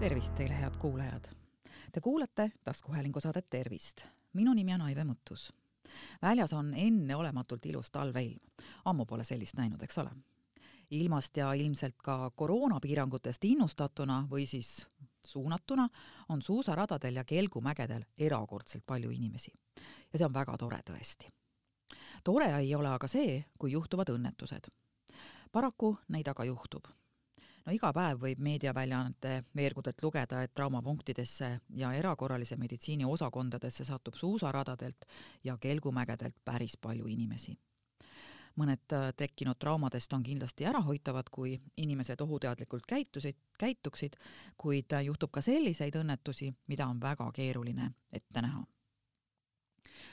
tervist teile, head kuulajad! Te kuulate taskuhäälingu saadet Tervist. minu nimi on Aive Mõttus. väljas on enneolematult ilus talveilm. ammu pole sellist näinud, eks ole? ilmast ja ilmselt ka koroonapiirangutest innustatuna või siis suunatuna on suusaradadel ja kelgumägedel erakordselt palju inimesi. ja see on väga tore tõesti. tore ei ole aga see, kui juhtuvad õnnetused. paraku neid aga juhtub no iga päev võib meediaväljaannete veergudelt lugeda, et traumapunktidesse ja erakorralise meditsiini osakondadesse satub suusaradadelt ja kelgumägedelt päris palju inimesi. mõned äh, tekkinud traumadest on kindlasti ärahoitavad, kui inimesed ohuteadlikult käitusid, käituksid, kuid äh, juhtub ka selliseid õnnetusi, mida on väga keeruline ette näha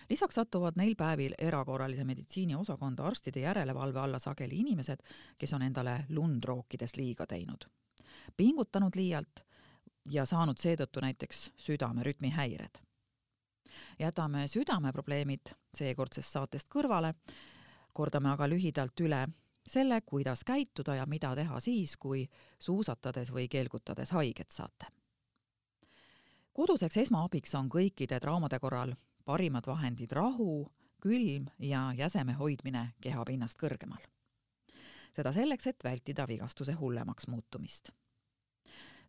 lisaks satuvad neil päevil erakorralise meditsiini osakonda arstide järelevalve alla sageli inimesed, kes on endale lund rookides liiga teinud. pingutanud liialt ja saanud seetõttu näiteks südamerütmi häired. jätame südameprobleemid seekordsest saatest kõrvale, kordame aga lühidalt üle selle, kuidas käituda ja mida teha siis, kui suusatades või kelgutades haiget saate. koduseks esmaabiks on kõikide traumade korral parimad vahendid rahu, külm ja jäseme hoidmine kehapinnast kõrgemal. seda selleks, et vältida vigastuse hullemaks muutumist.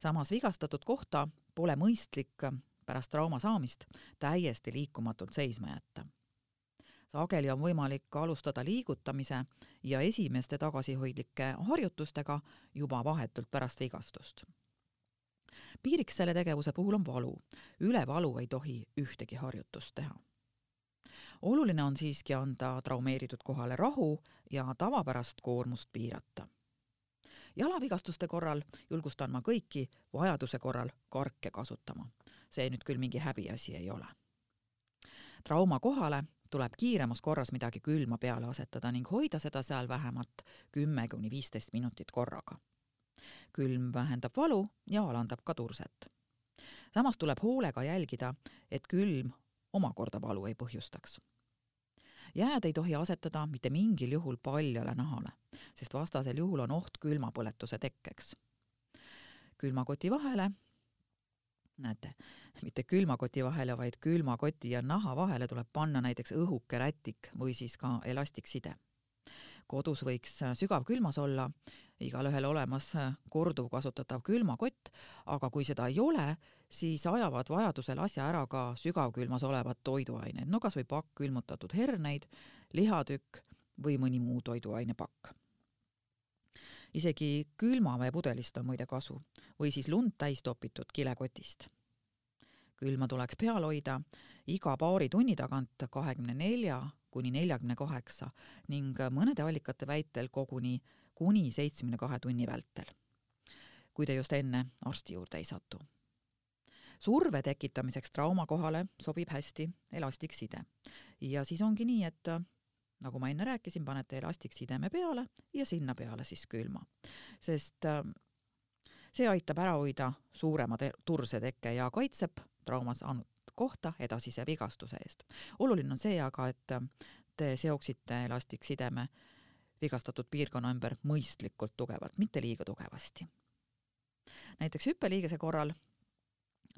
samas vigastatud kohta pole mõistlik pärast trauma saamist täiesti liikumatult seisma jätta. sageli on võimalik alustada liigutamise ja esimeste tagasihoidlike harjutustega juba vahetult pärast vigastust piiriks selle tegevuse puhul on valu. üle valu ei tohi ühtegi harjutust teha. oluline on siiski anda traumeeritud kohale rahu ja tavapärast koormust piirata. jalavigastuste korral julgustan ma kõiki vajaduse korral karke kasutama. see nüüd küll mingi häbiasi ei ole. trauma kohale tuleb kiiremas korras midagi külma peale asetada ning hoida seda seal vähemalt kümme kuni viisteist minutit korraga külm vähendab valu ja alandab ka turset. samas tuleb hoolega jälgida, et külm omakorda valu ei põhjustaks. jääd ei tohi asetada mitte mingil juhul paljale nahale, sest vastasel juhul on oht külmapõletuse tekkeks. külmakoti vahele näete, mitte külmakoti vahele, vaid külmakoti ja naha vahele tuleb panna näiteks õhuke rätik või siis ka elastikside kodus võiks sügavkülmas olla, igalühel olemas korduvkasutatav külmakott, aga kui seda ei ole, siis ajavad vajadusel asja ära ka sügavkülmas olevad toiduained, no kas või pakk külmutatud herneid, lihatükk või mõni muu toiduainepakk isegi külmaveepudelist on muide kasu või siis lund täis topitud kilekotist. külma tuleks peal hoida iga paari tunni tagant kahekümne nelja kuni neljakümne kaheksa ning mõnede allikate väitel koguni kuni seitsmekümne kahe tunni vältel, kui te just enne arsti juurde ei satu. surve tekitamiseks trauma kohale sobib hästi elastikside ja siis ongi nii, et nagu ma enne rääkisin, panete elastiksideme peale ja sinna peale siis külma. sest äh, see aitab ära hoida suurema turse tekke ja kaitseb trauma saanud kohta edasise vigastuse eest. oluline on see aga, et te seoksite elastiksideme vigastatud piirkonna ümber mõistlikult tugevalt, mitte liiga tugevasti. näiteks hüppeliigese korral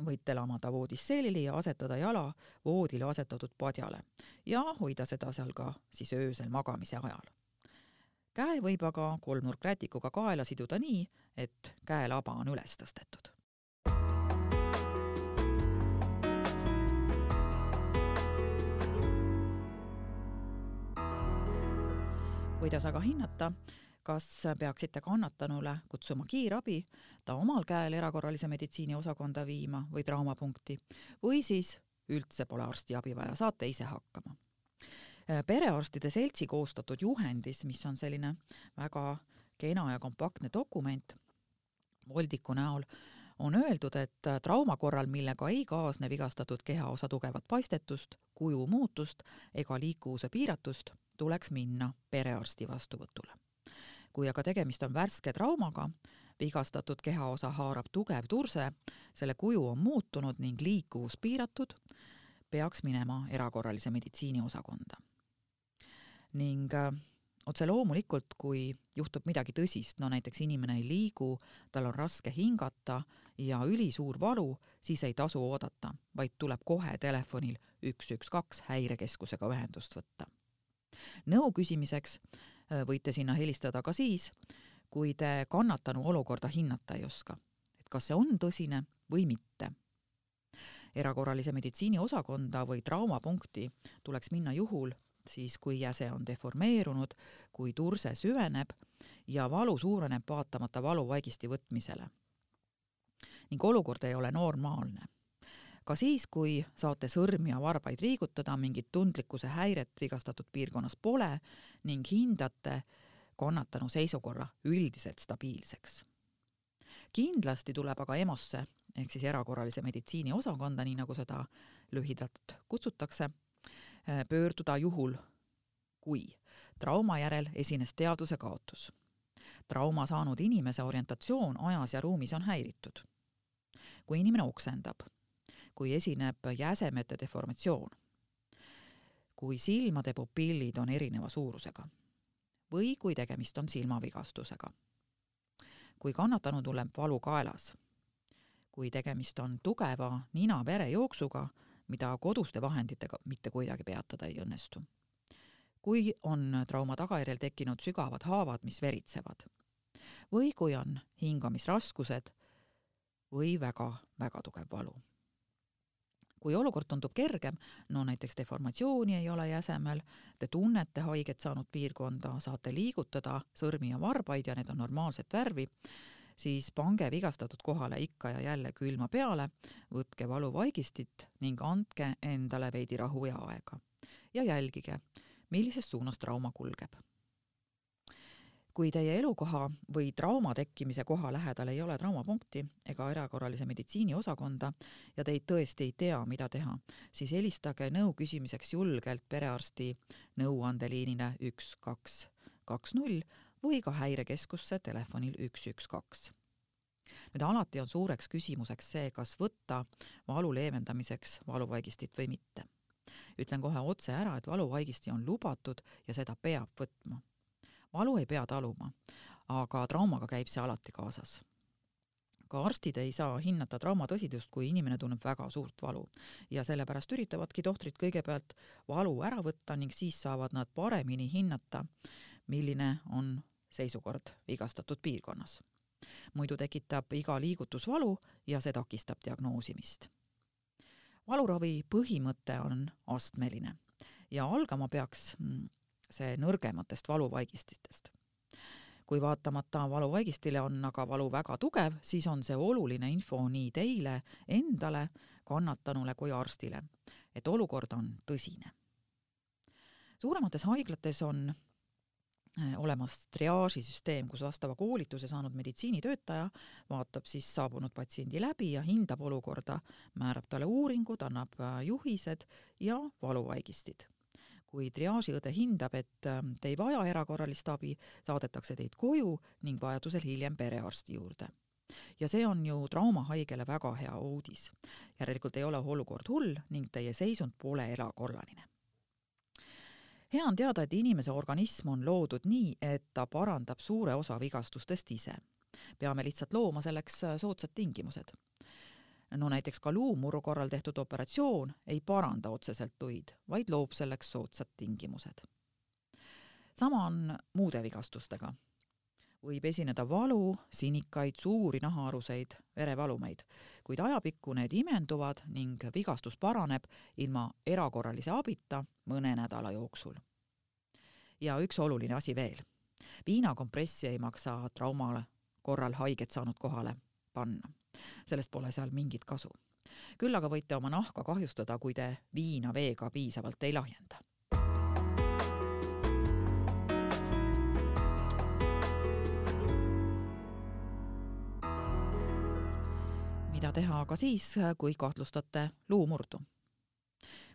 võite lamada voodis seelili ja asetada jala voodile asetatud padjale ja hoida seda seal ka siis öösel magamise ajal. käe võib aga kolmnurkrätikuga kaela siduda nii, et käelaba on üles tõstetud kuidas aga hinnata, kas peaksite kannatanule kutsuma kiirabi, ta omal käel erakorralise meditsiini osakonda viima või traumapunkti või siis üldse pole arstiabi vaja, saate ise hakkama. perearstide seltsi koostatud juhendis, mis on selline väga kena ja kompaktne dokument voldiku näol, on öeldud, et trauma korral, millega ei kaasne vigastatud kehaosa tugevat paistetust, kuju muutust ega liikuvuse piiratust, tuleks minna perearsti vastuvõtule. kui aga tegemist on värske traumaga, vigastatud kehaosa haarab tugev turse, selle kuju on muutunud ning liikuvus piiratud, peaks minema erakorralise meditsiini osakonda. ning äh, otse loomulikult, kui juhtub midagi tõsist, no näiteks inimene ei liigu, tal on raske hingata ja ülisuur valu, siis ei tasu oodata, vaid tuleb kohe telefonil üks, üks, kaks häirekeskusega ühendust võtta. Nõu küsimiseks äh, võite sinna helistada ka siis, kui te kannatanu olukorda hinnata ei oska, et kas see on tõsine või mitte. erakorralise meditsiini osakonda või traumapunkti tuleks minna juhul, siis kui jäse on deformeerunud, kui turse süveneb ja valu suureneb vaatamata valuvaigisti võtmisele. ning olukord ei ole normaalne. Ka siis, kui saate sõrmi ja varbaid liigutada, mingit tundlikkuse häiret vigastatud piirkonnas pole ning hindate kannatanu seisukorra üldiselt stabiilseks. kindlasti tuleb aga EMO-sse ehk siis erakorralise meditsiini osakonda, nii nagu seda lühidalt kutsutakse, pöörduda juhul, kui trauma järel esines teadvuse kaotus trauma saanud inimese orientatsioon ajas ja ruumis on häiritud. kui inimene oksendab, kui esineb jäsemete deformatsioon, kui silmade pupillid on erineva suurusega või kui tegemist on silmavigastusega, kui kannatanu tuleb valu kaelas, kui tegemist on tugeva nina-verejooksuga, mida koduste vahenditega mitte kuidagi peatada ei õnnestu. Kui on trauma tagajärjel tekkinud sügavad haavad, mis veritsevad või kui on hingamisraskused või väga-väga tugev valu. Kui olukord tundub kergem, no näiteks deformatsiooni ei ole jäsemel, te tunnete haiget saanud piirkonda, saate liigutada sõrmi ja varbaid ja need on normaalset värvi, siis pange vigastatud kohale ikka ja jälle külma peale, võtke valuvaigistit ning andke endale veidi rahu ja aega. ja jälgige, millises suunas trauma kulgeb. Kui teie elukoha või trauma tekkimise koha lähedal ei ole traumapunkti ega erakorralise meditsiini osakonda ja te ei tõesti ei tea, mida teha, siis helistage nõu küsimiseks julgelt perearsti nõuandeliinile üks, kaks, kaks, null või ka häirekeskusse telefonil üks, üks, kaks nüüd alati on suureks küsimuseks see, kas võtta valu leevendamiseks valuvaigistit või mitte ütlen kohe otse ära, et valuvaigisti on lubatud ja seda peab võtma. Valu ei pea taluma, aga traumaga käib see alati kaasas. ka arstid ei saa hinnata trauma tõsidust, kui inimene tunneb väga suurt valu ja sellepärast üritavadki tohtrid kõigepealt valu ära võtta ning siis saavad nad paremini hinnata, milline on seisukord vigastatud piirkonnas muidu tekitab iga liigutus valu ja see takistab diagnoosimist valuravi põhimõte on astmeline ja algama peaks mm, see nõrgematest valuvaigistitest. kui vaatamata valuvaigistile on aga valu väga tugev, siis on see oluline info nii teile endale, kannatanule kui arstile, et olukord on tõsine. suuremates haiglates on Äh, olemas triaažisüsteem, kus vastava koolituse saanud meditsiinitöötaja vaatab siis saabunud patsiendi läbi ja hindab olukorda, määrab talle uuringud, annab äh, juhised ja valuvaigistid. Kui triaažiõde hindab, et äh, te ei vaja erakorralist abi, saadetakse teid koju ning vajadusel hiljem perearsti juurde ja see on ju traumahaigele väga hea uudis. järelikult ei ole olukord hull ning teie seisund pole erakorraline hea on teada, et inimese organism on loodud nii, et ta parandab suure osa vigastustest ise. peame lihtsalt looma selleks äh, soodsad tingimused. No näiteks ka luumurru korral tehtud operatsioon ei paranda otseselt tuid, vaid loob selleks soodsad tingimused. sama on muude vigastustega võib esineda valu, sinikaid, suuri nahaaruseid, verevalumeid, kuid ajapikku need imenduvad ning vigastus paraneb ilma erakorralise abita mõne nädala jooksul. ja üks oluline asi veel. viinakompressi ei maksa trauma korral haiget saanud kohale panna. sellest pole seal mingit kasu. küll aga võite oma nahka kahjustada, kui te viina veega piisavalt ei lahjenda mida teha aga siis, kui kahtlustate luumurdu.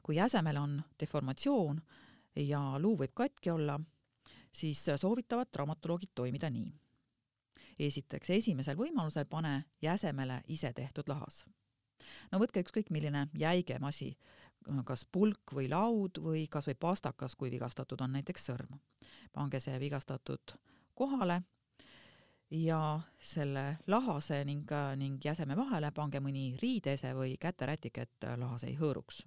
kui jäsemel on deformatsioon ja luu võib katki olla, siis soovitavad traumatoloogid toimida nii. Esiteks, esimesel võimalusel pane jäsemele ise tehtud lahas. no võtke ükskõik milline jäigem asi, kas pulk või laud või kas või pastakas, kui vigastatud on näiteks sõrm. pange see vigastatud kohale ja selle lahase ning, ning jäseme vahele pange mõni riidese või käterätik, et lahas ei hõõruks.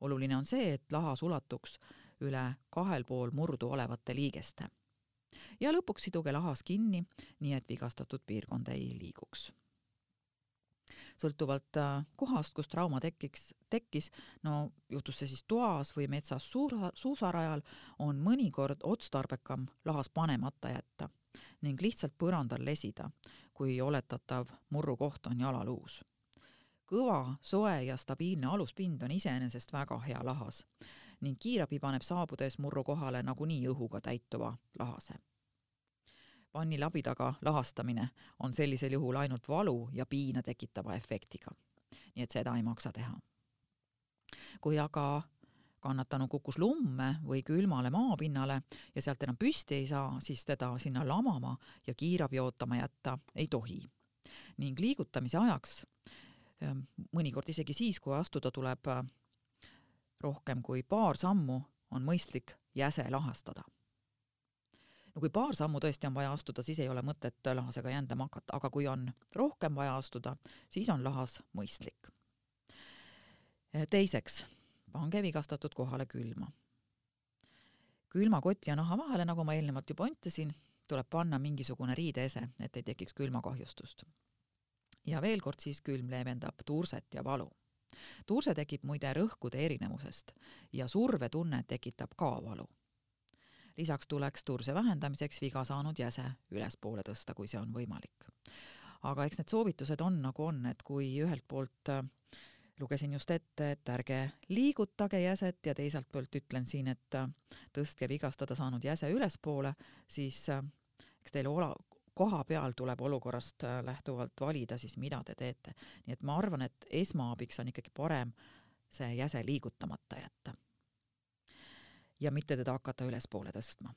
oluline on see, et lahas ulatuks üle kahel pool murdu olevate liigeste. Ja lõpuks siduge lahas kinni, nii et vigastatud piirkond ei liiguks sõltuvalt äh, kohast, kus trauma tekiks, tekkis, no juhtus see siis toas või metsas suura, suusarajal, on mõnikord otstarbekam lahas panemata jätta ning lihtsalt põrandal lesida, kui oletatav murrukoht on jalaluus. kõva, soe ja stabiilne aluspind on iseenesest väga hea lahas ning kiirabi paneb saabudes murru kohale nagunii õhuga täituva lahase panni labidaga lahastamine on sellisel juhul ainult valu ja piina tekitava efektiga. nii et seda ei maksa teha. kui aga kannatanu kukkus lumme või külmale maapinnale ja sealt enam püsti ei saa, siis teda sinna lamama ja kiirabi ootama jätta ei tohi. ning liigutamise ajaks, ehm, mõnikord isegi siis, kui astuda tuleb rohkem kui paar sammu, on mõistlik jäse lahastada no kui paar sammu tõesti on vaja astuda, siis ei ole mõtet lahasega jändama hakata, aga kui on rohkem vaja astuda, siis on lahas mõistlik. teiseks, pange vigastatud kohale külma. külma koti ja naha vahele, nagu ma eelnevalt juba ütlesin, tuleb panna mingisugune riideese, et ei tekiks külmakahjustust. ja veel kord siis külm leevendab turset ja valu. Turse tekib muide rõhkude erinevusest ja survetunne tekitab ka valu lisaks tuleks turse vähendamiseks viga saanud jäse ülespoole tõsta, kui see on võimalik. aga eks need soovitused on nagu on, et kui ühelt poolt äh, lugesin just ette, et ärge liigutage jäset ja teiselt poolt ütlen siin, et äh, tõstke vigastada saanud jäse ülespoole, siis äh, eks teil ola-, koha peal tuleb olukorrast lähtuvalt valida siis, mida te teete. nii et ma arvan, et esmaabiks on ikkagi parem see jäse liigutamata jätta ja mitte teda hakata ülespoole tõstma.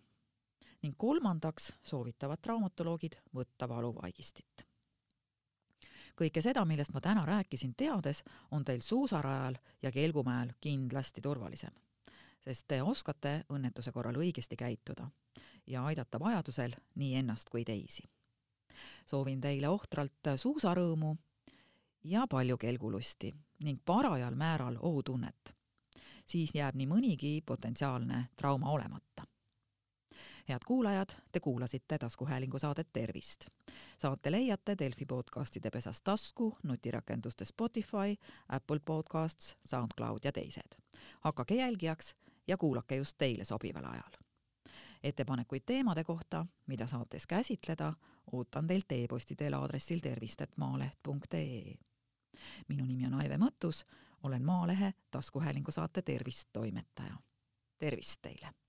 ning kolmandaks soovitavad traumatoloogid võtta valuvaigistit. kõike seda, millest ma täna rääkisin, teades, on teil suusarajal ja kelgumäel kindlasti turvalisem, sest te oskate õnnetuse korral õigesti käituda ja aidata vajadusel nii ennast kui teisi. soovin teile ohtralt suusarõõmu ja palju kelgulusti ning parajal määral ohutunnet siis jääb nii mõnigi potentsiaalne trauma olemata. head kuulajad, te kuulasite taskuhäälingu saadet Tervist. saate leiate Delfi podcastide pesas tasku, nutirakenduste Spotify, Apple Podcasts, SoundCloud ja teised. hakake jälgijaks ja kuulake just teile sobival ajal ettepanekuid teemade kohta, mida saates käsitleda, ootan teilt e-posti teel aadressil tervist.maaleht.ee. minu nimi on Aive Mõttus olen Maalehe taskuhäälingu saate Tervist toimetaja. tervist teile!